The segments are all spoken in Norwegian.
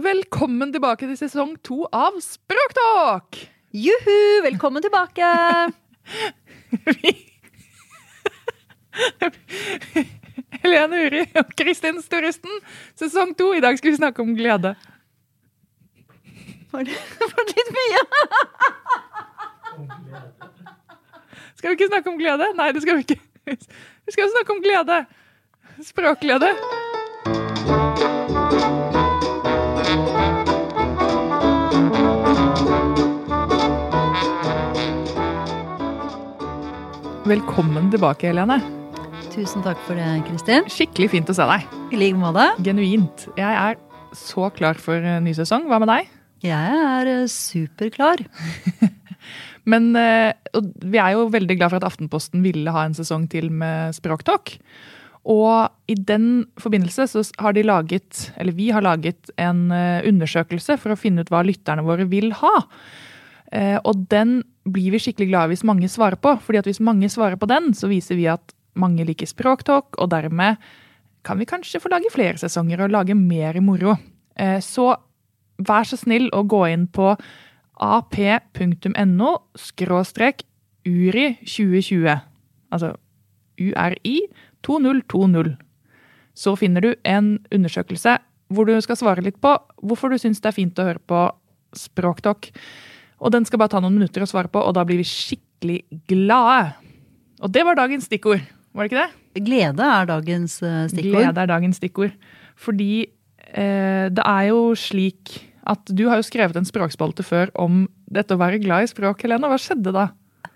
Velkommen tilbake til sesong to av Språktalk! Juhu! Velkommen tilbake! Helene Uri og Kristin Storisten, sesong to. I dag skal vi snakke om glede. Var det, var det litt mye? Skal vi ikke snakke om glede? Nei, det skal vi ikke. Vi skal snakke om glede. Språkglede. Velkommen tilbake, Helene. Tusen takk for det, Kristin. Skikkelig fint å se deg. I like måte. Genuint. Jeg er så klar for ny sesong. Hva med deg? Jeg er eh, superklar. Men eh, vi er jo veldig glad for at Aftenposten ville ha en sesong til med Språktalk. Og i den forbindelse så har de laget, eller vi har laget en eh, undersøkelse for å finne ut hva lytterne våre vil ha. Eh, Og den blir vi skikkelig glade hvis mange svarer på. fordi at hvis mange svarer på den, så viser vi at mange liker Språktalk, og dermed kan vi kanskje få lage flere sesonger og lage mer moro. Eh, Så vær så snill å gå inn på ap.no skråstrek URI 2020. Altså URI 2020. Så finner du en undersøkelse hvor du skal svare litt på hvorfor du syns det er fint å høre på Språktalk. Og den skal bare ta noen minutter å svare på, og da blir vi skikkelig glade. Og det var dagens stikkord, var det ikke det? Glede er dagens eh, stikkord. Glede er dagens stikkord. Fordi eh, det er jo slik at du har jo skrevet en språkspalte før om dette å være glad i språk, Helene. Hva skjedde da?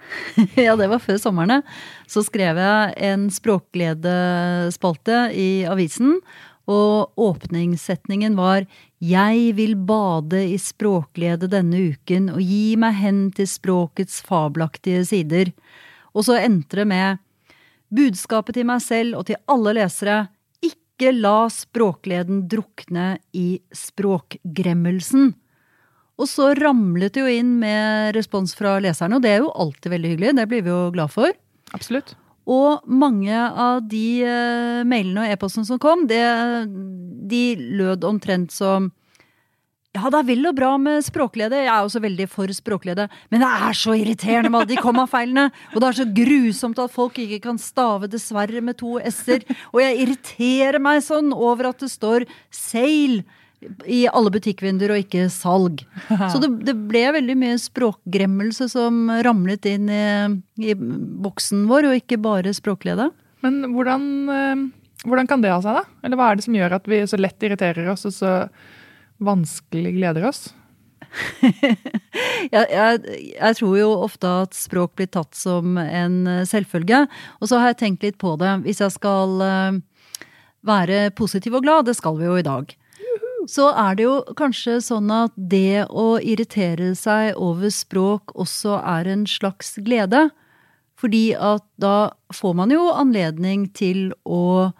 ja, det var før sommeren. Så skrev jeg en språkgledespalte i avisen. Og åpningssetningen var 'Jeg vil bade i språkglede denne uken og gi meg hen til språkets fabelaktige sider'. Og så endte det med 'Budskapet til meg selv og til alle lesere'. Ikke la språkgleden drukne i språkgremmelsen. Og så ramlet det jo inn med respons fra leserne, og det er jo alltid veldig hyggelig. Det blir vi jo glad for. Absolutt. Og mange av de eh, mailene og e-postene som kom, det, de lød omtrent som ja, det er vel og bra med språklede. Jeg er også veldig for språklede. Men det er så irriterende med alle de kommafeilene! Og det er så grusomt at folk ikke kan stave 'dessverre' med to s-er. Og jeg irriterer meg sånn over at det står 'sale' i alle butikkvinduer og ikke 'salg'. Så det, det ble veldig mye språkgremmelse som ramlet inn i, i boksen vår, og ikke bare språklede. Men hvordan, eh, hvordan kan det ha seg, da? Eller hva er det som gjør at vi så lett irriterer oss, og så vanskelig gleder oss? jeg, jeg, jeg, tror jo ofte at språk blir tatt som en eh, selvfølge. Og så har jeg tenkt litt på det. Hvis jeg skal eh, være positiv og glad, det skal vi jo i dag, så er det jo kanskje sånn at det å irritere seg over språk også er en slags glede. Fordi at da får man jo anledning til å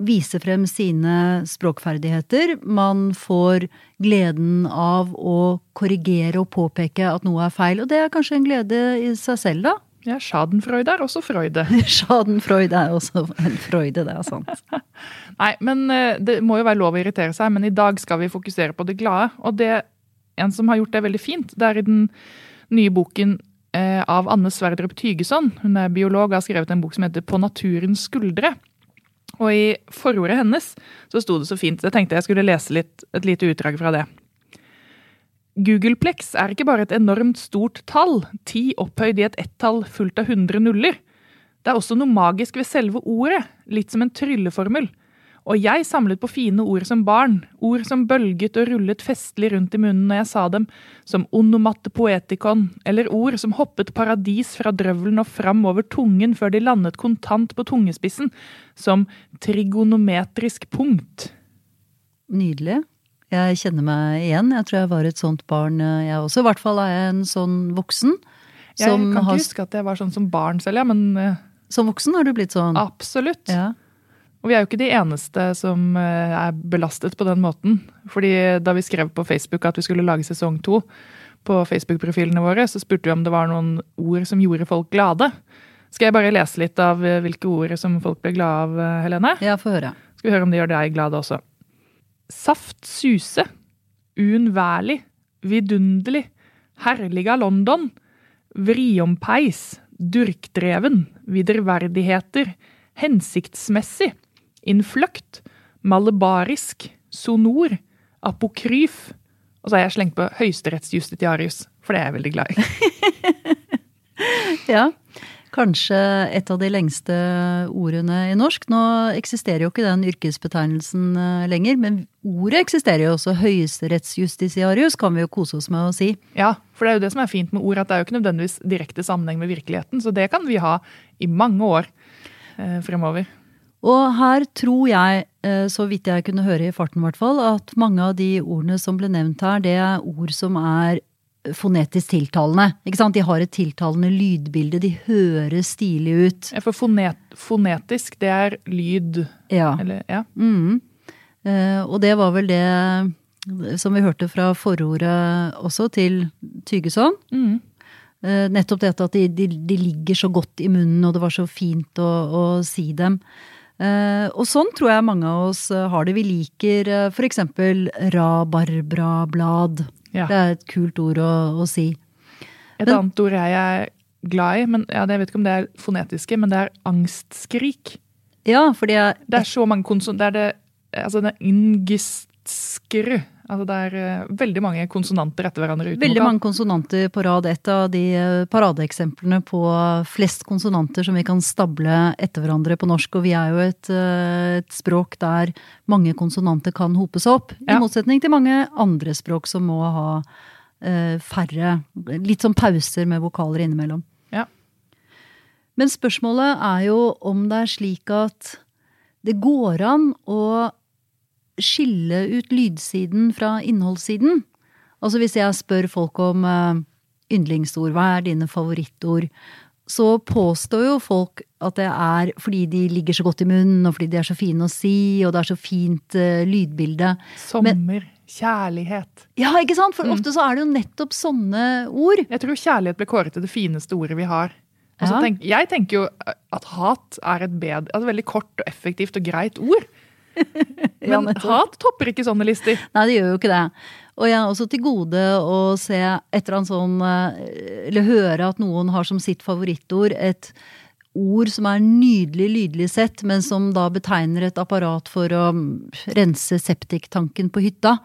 vise frem sine språkferdigheter. Man får gleden av å korrigere og påpeke at noe er feil. Og det er kanskje en glede i seg selv, da. Ja, Schadenfreude er også freude. Schadenfreude er også en freude, det er sant. Nei, men eh, det må jo være lov å irritere seg, men i dag skal vi fokusere på det glade. Og det, en som har gjort det veldig fint, det er i den nye boken eh, av Anne Sverdrup Tygeson. Hun er biolog og har skrevet en bok som heter På naturens skuldre. Og i forordet hennes så sto det så fint. Jeg tenkte jeg skulle lese litt, et lite utdrag fra det. Googleplex er ikke bare et enormt stort tall, ti opphøyd i et ett-tall fullt av hundre nuller. Det er også noe magisk ved selve ordet, litt som en trylleformel. Og jeg samlet på fine ord som barn, ord som bølget og rullet festlig rundt i munnen når jeg sa dem, som onomatte poetikon, eller ord som hoppet paradis fra drøvelen og fram over tungen før de landet kontant på tungespissen, som trigonometrisk punkt. Nydelig. Jeg kjenner meg igjen. Jeg tror jeg var et sånt barn, eh, jeg også. I hvert fall er jeg en sånn voksen. Jeg kan ikke huske at jeg var sånn som barn selv, ja, men uh, Som voksen har du blitt sånn? Absolutt. Ja. Og vi er jo ikke de eneste som uh, er belastet på den måten. Fordi da vi skrev på Facebook at vi skulle lage sesong to på Facebook-profilene våre, så spurte vi om det var noen ord som gjorde folk glade. Skal jeg bare lese litt av hvilke ord som folk ble glade av, Helene? Ja, få høre. Skal vi høre om det gjør deg glad også. Saft suse. Uunnværlig. Vidunderlig. Herliga London. Vriompeis. Durkdreven. Viderverdigheter. Hensiktsmessig. Innfløkt. Malebarisk. Sonor. Apokryf. Og så har jeg slengt på høyesterettsjustitiarius, for det er jeg veldig glad i. ja. Kanskje et av de lengste ordene i norsk. Nå eksisterer jo ikke den yrkesbetegnelsen eh, lenger, men ordet eksisterer jo også. Høyesterettsjustisiarius kan vi jo kose oss med å si. Ja, for det er jo det som er fint med ord, at det er jo ikke nødvendigvis direkte sammenheng med virkeligheten. Så det kan vi ha i mange år eh, fremover. Og her tror jeg, eh, så vidt jeg kunne høre i farten hvert fall, at mange av de ordene som ble nevnt her, det er ord som er fonetisk tiltalende. Ikke sant? De har et tiltalende lydbilde, de høres stilig ut. Ja, for fonet, fonetisk, det er lyd Ja. Eller, ja. Mm. Eh, og det var vel det som vi hørte fra forordet også, til Tygeson. Mm. Eh, nettopp dette at de, de, de, ligger så godt i munnen, og det var så fint å, å si dem. Uh, og sånn tror jeg mange av oss har det. Vi liker uh, for eksempel rabarbrablad. Ja. Det er et kult ord å, å si. Et men, annet ord jeg er glad i, men ja, jeg vet ikke om det er fonetiske, men det er angstskrik. Ja, fordi er Det er så mange konsonanter. Det er det Altså, det er ingistskru. Altså, det er uh, veldig mange konsonanter etter hverandre. Veldig mange konsonanter på rad. Et av de uh, paradeeksemplene på flest konsonanter som vi kan stable etter hverandre på norsk. Og vi er jo et, uh, et språk der mange konsonanter kan hopes opp. Ja. I motsetning til mange andre språk som må ha færre Litt sånn pauser med vokaler innimellom. Ja. Men spørsmålet er jo om det er slik at det går an å skille ut lydsiden fra innholdssiden. Altså hvis jeg spør folk om uh, yndlingsord, hva er dine favorittord? Så påstår jo folk at det er fordi de ligger så godt i munnen, og fordi de er så fine å si, og det er så fint uh, lydbilde. Sommer. Men, kjærlighet. Ja, ikke sant? For mm. ofte så er det jo nettopp sånne ord. Jeg tror kjærlighet ble kåret til det fineste ordet vi har. Altså, ja. tenk, jeg tenker jo at hat er et bedre, altså veldig kort og effektivt og greit ord. Men hat topper ikke sånne lister. Nei, det gjør jo ikke det. Og jeg har også til gode å se et eller annet sånn eh, Eller høre at noen har som sitt favorittord et ord som er nydelig lydlig sett, men som da betegner et apparat for å rense septiktanken på hytta.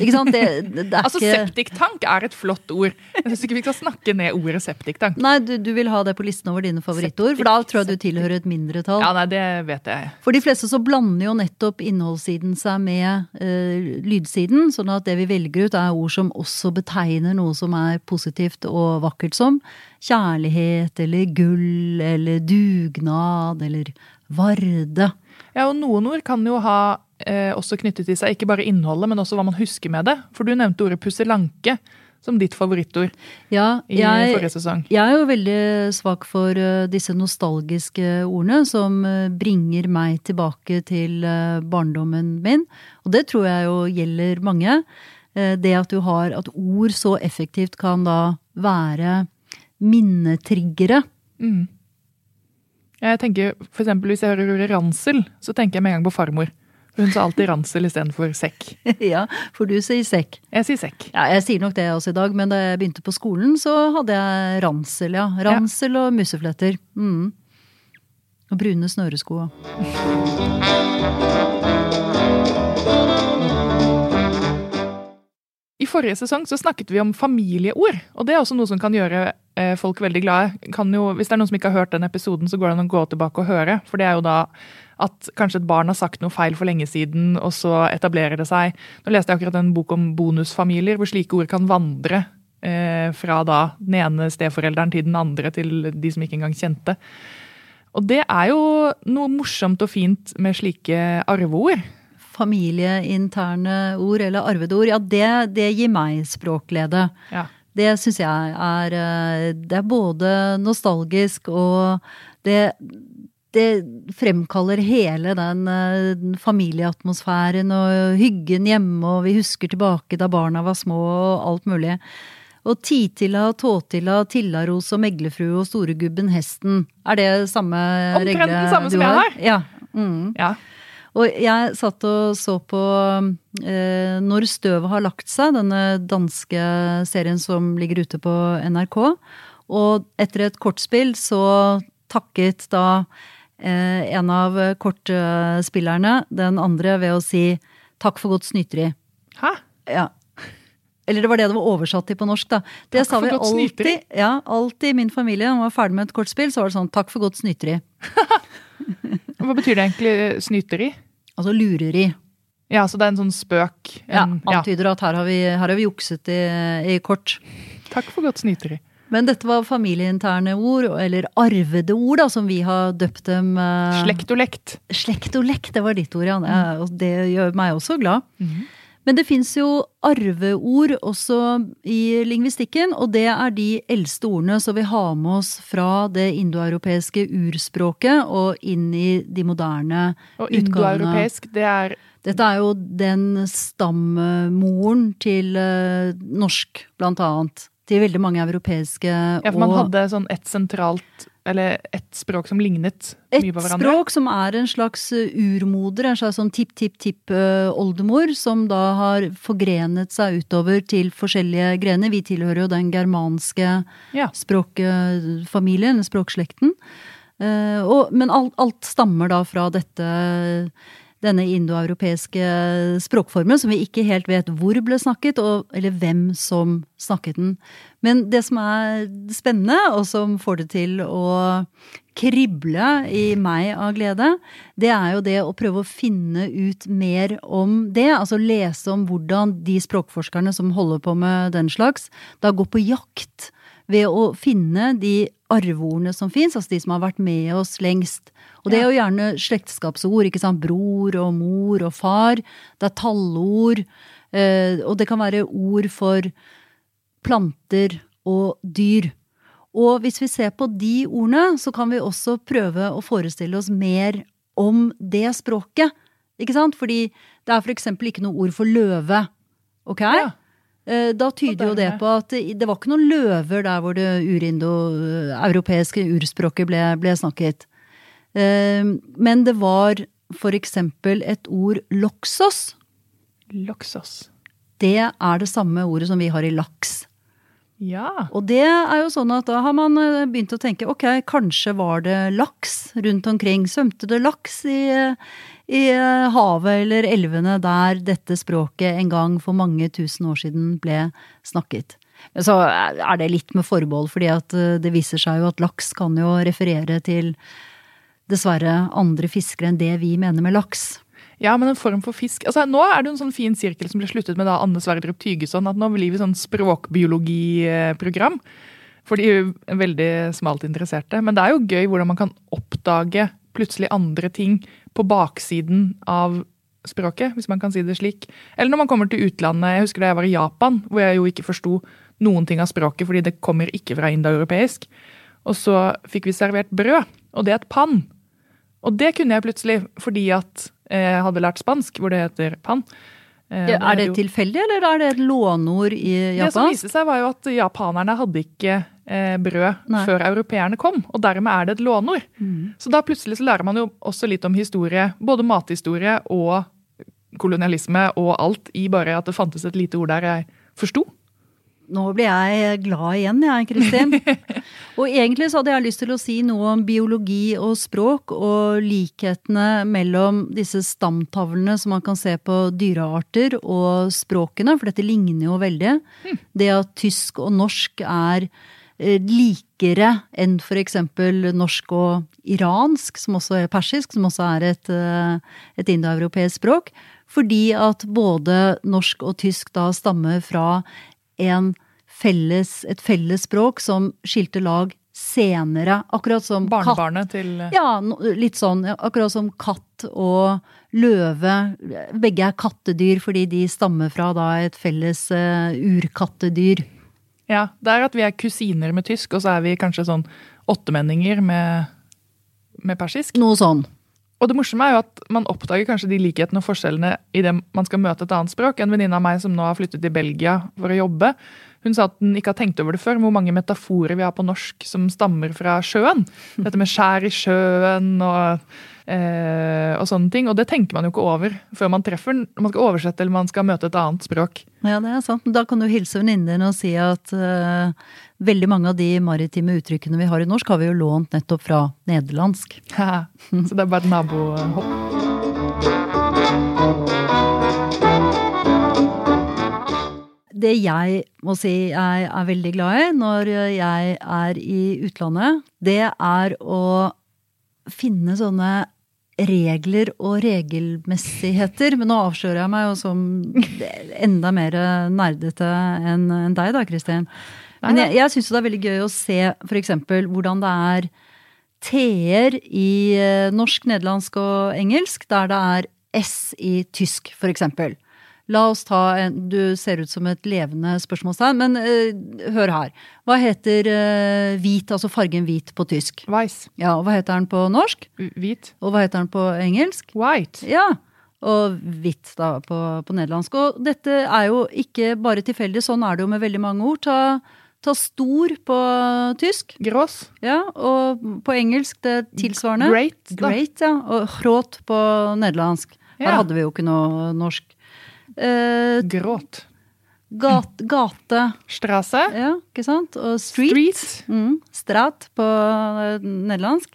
Ikke sant? Det, det er altså, ikke septiktank er et flott ord. Jeg syns ikke vi skal snakke ned ordet septiktank. Nei, du, du, vil ha det på listen over dine favorittord, Septik, for da tror jeg du tilhører et mindretall. Ja, nei, det vet jeg. For de fleste så blander jo nettopp innholdssiden seg med uh, lydsiden, sånn at det vi velger ut er ord som også betegner noe som er positivt og vakkert som kjærlighet eller gull eller dugnad eller varde. Ja, og noen ord kan jo ha eh, også knyttet til seg ikke bare innholdet, men også hva man husker med det. For du nevnte ordet pusselanke som ditt favorittord ja, i forrige sesong. Jeg er jo veldig svak for uh, disse nostalgiske ordene som uh, bringer meg tilbake til uh, barndommen min. Og det tror jeg jo gjelder mange. det at du har at ord så effektivt kan da være minnetriggere. Mm. Jeg tenker, for eksempel, Hvis jeg hører ordet ransel, så tenker jeg med en gang på farmor. Hun sa alltid ransel istedenfor sekk. ja, for du sier sekk. Jeg sier sekk. Ja, Jeg sier nok det også i dag, men da jeg begynte på skolen, så hadde jeg ransel, ja. Ransel ja. og musefletter. Mm. Og brune snøresko. I forrige sesong så snakket vi om familieord, og det er også noe som kan gjøre folk veldig glade. Jo, hvis det er noen som ikke har hørt den episoden, så går det an å gå tilbake og høre. For det er jo da At kanskje et barn har sagt noe feil for lenge siden, og så etablerer det seg. Nå leste jeg akkurat en bok om bonusfamilier, hvor slike ord kan vandre eh, fra da den ene steforelderen til den andre, til de som ikke engang kjente. Og det er jo noe morsomt og fint med slike arveord. Familieinterne ord eller arvede ord, ja, det, det gir meg språkglede. Ja. Det syns jeg er eh, Det er både nostalgisk og det, det fremkaller hele den uh, familieatmosfæren og hyggen hjemme, og vi husker tilbake da barna var små og alt mulig. Og Titilla, Tåtilla, Tillaros og Meglerfrue og Storegubben Hesten. Er det samme Omtrent regle den samme som jeg har. Ja. Mm. ja. Og jeg satt og så på eh, Når støvet har lagt seg, denne danske serien som ligger ute på NRK. Og etter et kortspill så takket da eh, en av kortspillerne den andre ved å si takk for godt snyteri. Hæ? Ja. Eller det var det det var oversatt til på norsk, da. Det Takk sa vi alltid, ja, alltid i min familie. Når man var ferdig med et kortspill, så var det sånn takk for godt snyteri. Hva betyr det egentlig, snyteri? Altså lureri. Ja, så det er en sånn spøk. En, ja. antyder at her har vi, her har vi jukset i, i kort. Takk for godt snyteri. Men dette var familieinterne ord, eller arvede ord, da, som vi har døpt dem. eh, Slekt og lekt. Slekt og lekt, det var ditt ord, Jan. Mm. Det gjør meg også glad. Men det fins jo arveord også i lingvistikken, og det er de eldste ordene som vi har med oss fra det indoeuropeiske urspråket og inn i de moderne Og utgavene. indoeuropeisk, det er Dette er jo den stammoren til eh, norsk, blant annet. Til veldig mange europeiske Ja, for man og hadde sånn ett sentralt Eller ett språk som lignet et mye på hverandre. Et språk som er en slags eh, urmoder, en slags sånn tipp-tipp-tipp-oldemor, som da har forgrenet seg utover til forskjellige grener. Vi tilhører jo den germanske Ja. språkfamilien, språkslekten. Eh, og, men alt, alt stammer da fra dette denne indoeuropeiske språkformen som vi ikke helt vet hvor ble snakket, og, eller hvem som snakket den. Men det som er spennende, og som får det til å krible i meg av glede, det er jo det å prøve å finne ut mer om det. Altså lese om hvordan de språkforskerne som holder på med den slags, da går på jakt ved å finne de arveordene som fins, altså de som har vært med oss lengst. Og det er jo gjerne slektskapsord, ikke sant. Bror og mor og far. Det er tallord. eh, Og det kan være ord for planter og dyr. Og hvis vi ser på de ordene, så kan vi også prøve å forestille oss mer om det språket. Ikke sant? Fordi det er for eksempel ikke noe ord for løve. Ok? Ja. Eh, Da tyder jo det på at det var ikke noen løver der hvor det urindoeuropeiske urspråket ble, ble snakket. Eh, Men det var for eksempel et ord loksos. Loksos. Det er det samme ordet som vi har i laks. Ja. Og det er jo sånn at da har man eh, begynt å tenke ok, kanskje var det laks rundt omkring. Svømte det laks i, i eh, havet eller elvene der dette språket en gang for mange tusen år siden ble snakket. Så er det litt med forbehold, fordi at eh, det viser seg jo at laks kan jo referere til dessverre andre fiskere enn det vi mener med laks. ja, men en form for fisk altså Nå er det en sånn fin sirkel som ble sluttet med da Anne Sverdrup Tygeson. At nå blir vi sånn språkbiologiprogram for de veldig smalt interesserte. Men det er jo gøy hvordan man kan oppdage plutselig andre ting på baksiden av språket, hvis man kan si det slik. Eller når man kommer til utlandet. Jeg husker da jeg var i Japan, hvor jeg jo ikke forsto noen ting av språket fordi det kommer ikke fra indoeuropeisk. Og så fikk vi servert brød, og det er et pann. Og det kunne jeg plutselig fordi at eh, jeg hadde lært spansk, hvor det heter pann. Eh, Ja, er det tilfeldig, eller er det et låneord i Det som viste seg, var jo at japanerne hadde ikke brød Nei. før europeerne kom. Og dermed er det et lånord. Mm. Så da plutselig så lærer man jo også litt om historie. Både mathistorie og kolonialisme og alt i bare at det fantes et lite ord der jeg forsto. Nå blir jeg glad igjen, jeg, Kristin. og egentlig så hadde jeg lyst til å si noe om biologi og språk, og likhetene mellom disse stamtavlene som man kan se på dyrearter, og språkene, for dette ligner jo veldig. Det at tysk og norsk er eh, likere enn eksempel norsk og iransk, som også er persisk, som også er et, eh, et indoeuropeisk språk. Fordi at både norsk og tysk da stammer fra en felles, et felles språk som skilte lag senere. Akkurat som katt Barnebarnet til ja, litt sånn. Akkurat som katt og løve. Begge er kattedyr fordi de stammer fra da et felles eh, urkattedyr. Ja, det er at vi er kusiner med tysk, og så er vi kanskje sånn åttemenninger med, med persisk. Noe sånn. Og det morsomme er jo at man oppdager kanskje de likhetene og forskjellene i det man skal møte et annet språk. En venninne av meg som nå har flyttet til Belgia for å jobbe, hun sa at hun ikke har tenkt over det før, hvor mange metaforer vi har på norsk som stammer fra sjøen. Dette med skjær i sjøen og, og sånne ting. Og det tenker man jo ikke over før man treffer den, når man skal oversette eller man skal møte et annet språk. Ja, det er sant. Da kan du hilse venninnen din og si at eh, veldig mange av de maritime uttrykkene vi har i norsk, har vi jo lånt nettopp fra nederlandsk. Så det er bare et nabohopp. Det jeg må si jeg er veldig glad i når jeg er i utlandet, det er å finne sånne regler og regelmessigheter. Men nå avslører jeg meg jo som enda mer nerdete enn deg da, Kristin. Men jeg, jeg syns det er veldig gøy å se f.eks. hvordan det er T-er i eh, norsk, nederlandsk og engelsk, der det er S i tysk, f.eks. La oss ta en Du ser ut som et levende spørsmålstegn, men uh, hør her. Hva heter uh, hvit, altså fargen hvit, på tysk? Weiss. Ja, og hva heter den på norsk? Hvit. Og hva heter den på engelsk? White. Ja. Og hvitt da på, på nederlandsk. Og dette er jo ikke bare tilfeldig, sånn er det jo med veldig mange ord. Ta, ta stor på tysk, Gross. ja, og på engelsk det tilsvarende. Great. Da. Great, ja. Og hrot på nederlandsk. Her hadde vi jo ikke noe norsk. Eh, Gråt. gat, gate, Strasse. ja, ikke sant? Og street. Street. Mm, strat på eh, nederlandsk.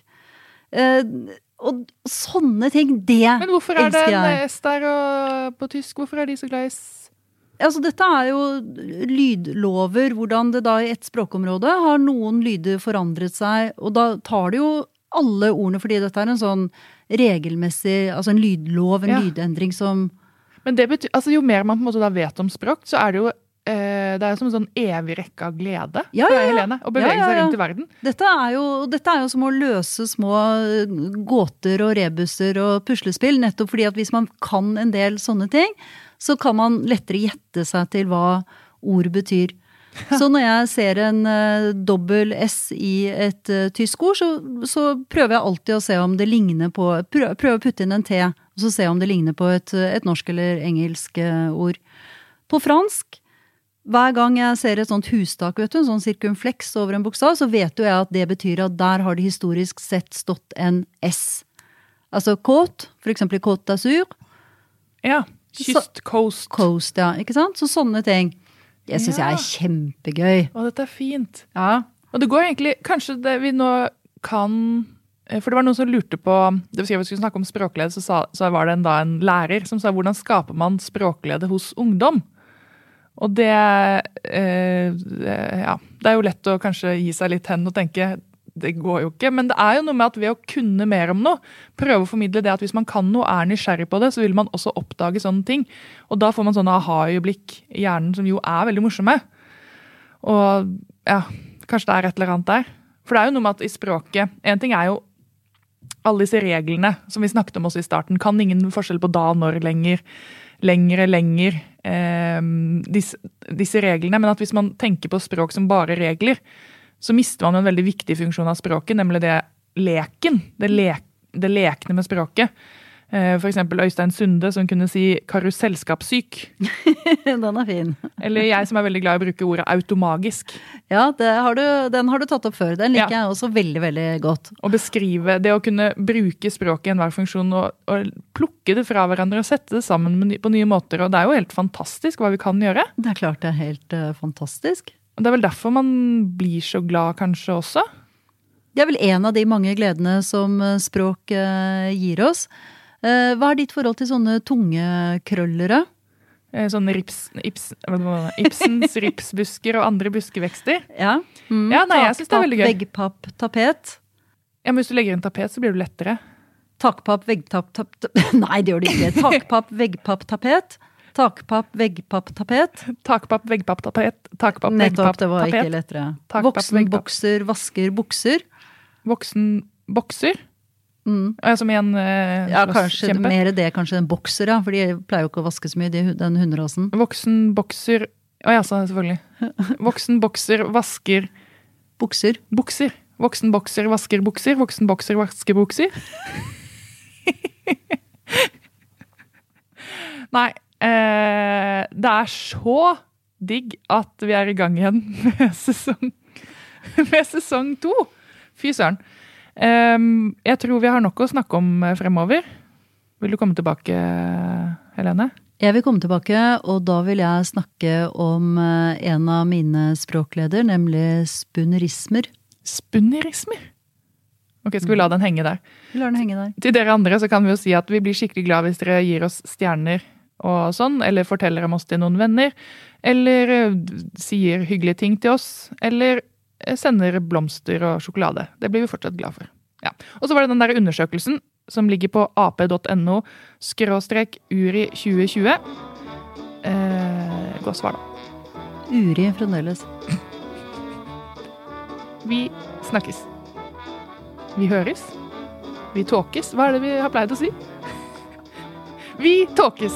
Uh, og sånne ting, det elsker jeg. Men hvorfor er det en. S der og på tysk? Hvorfor er de så glad i S? Altså, dette er jo lydlover, hvordan det da i ett språkområde har noen lyder forandret seg, og da tar det jo alle ordene, fordi dette er en sånn regelmessig, altså en lydlov, en Ja. lydendring som Men det betyr, altså jo mer man på en måte da vet om språk, så er det jo eh, det er som en sånn evig rekke av glede Ja, for ja. Helene. Å bevege seg rundt i verden. Dette er, jo, dette er jo som å løse små gåter og rebuser og puslespill, nettopp fordi at hvis man kan en del sånne ting, så kan man lettere gjette seg til hva ord betyr. Så når jeg ser en uh, dobbel S i et uh, tysk ord, så, så prøver jeg alltid å se om det ligner på Prøver, prøv å putte inn en T, og så se om det ligner på et, et norsk eller engelsk eh, ord. På fransk hver gang jeg ser et sånt hustak, vet du, en sånn sirkumfleks over en bokstav, så vet jo jeg at det betyr at der har det historisk sett stått en S. Altså côte, for eksempel i Côte d'Azur. Ja. Kyst, coast. Coast, ja. Ikke sant? Så sånne ting. Det syns Ja. jeg er kjempegøy. Å, dette er fint. Ja. Og det går egentlig Kanskje det vi nå kan For det var noen som lurte på det Vi skulle snakke om språklede, så, så var det en, da en lærer som sa hvordan skaper man språklede hos ungdom? Og det eh, Ja, det er jo lett å kanskje gi seg litt hen og tenke det går jo ikke. Men det er jo noe med at ved å kunne mer om noe, prøve å formidle det at hvis man kan noe, er nysgjerrig på det, så vil man også oppdage sånne ting. Og da får man sånne aha-øyeblikk i hjernen som jo er veldig morsomme. Og ja, kanskje det er et eller annet der. For det er jo noe med at i språket En ting er jo alle disse reglene som vi snakket om også i starten. Kan ingen forskjell på da, når, lenger, lengre, lenger. Eh, disse, disse reglene. Men at hvis man tenker på språk som bare regler, så mister man en veldig viktig funksjon av språket, nemlig det leken. Det, le, det lekne med språket. Eh, eksempel Øystein Sunde som kunne si karusellskapssyk. Den er fin. Eller jeg som er veldig glad i å bruke ordet automagisk. Ja, det har du, den har du tatt opp før. Den liker Ja. jeg også veldig, veldig godt. Å beskrive det å kunne bruke språket i enhver funksjon og, og plukke det fra hverandre og sette det sammen på nye måter. Og det er jo helt fantastisk hva vi kan gjøre. Det er klart det er helt uh, fantastisk. Og det er vel derfor man blir så glad kanskje også. Det er vel en av de mange gledene som eh, språk uh, gir oss. Eh, Hva er ditt forhold til sånne tungekrøllere? krøllere? Sånn rips, ips, Ibsens ripsbusker og andre buskevekster. Ja, mm. Ja, nei, jeg synes det er veldig gøy. Veggpapp, tapet. Ja, men Hvis du legger inn tapet, så blir det lettere. Takpapp, veggtapp, tap, tap. Nei, det gjør det ikke. Takpapp, veggpapp, tapet. Takpapp, veggpapp, tapet. Takpapp, veggpapp, tapet. Takpapp, Nettopp, veggpapp, det var ikke lettere. Takpapp, Voksen bokser, vasker bukser. Voksen bokser. Mm. Ja, Som en eh, Ja, kanskje kjempe. mer det, kanskje enn bokser, ja. For de pleier jo ikke å vaske så mye, de, den hunderasen. Voksen bokser Å ja, så selvfølgelig. Voksen bokser vasker Bukser. bukser. Voksen bokser vasker bukser. Voksen bokser vasker bukser. Nei. Eh, det er så digg at vi er i gang igjen med sesong, med sesong to. Fy søren. Ehm, jeg tror vi har nok å snakke om eh, fremover. Vil du komme tilbake, Helene? Jeg vil komme tilbake, og da vil jeg snakke om eh, en av mine språkleder, nemlig spunnerismer. Spunnerismer. Ok, Skal vi la den henge der? Vi lar den henge der. Til dere andre så kan vi jo si at vi blir skikkelig glad hvis dere gir oss stjerner og sånn, eller forteller om oss til noen venner, eller eh, sier hyggelige ting til oss, eller sender blomster og sjokolade. Det blir vi fortsatt glad for. Ja. Og så var det den der undersøkelsen som ligger på ap.no skråstrek uri 2020. Eh, godt svar, da. Uri fremdeles. Vi snakkes. Vi høres. Vi tåkes. Hva er det vi har pleid å si? Vi tåkes!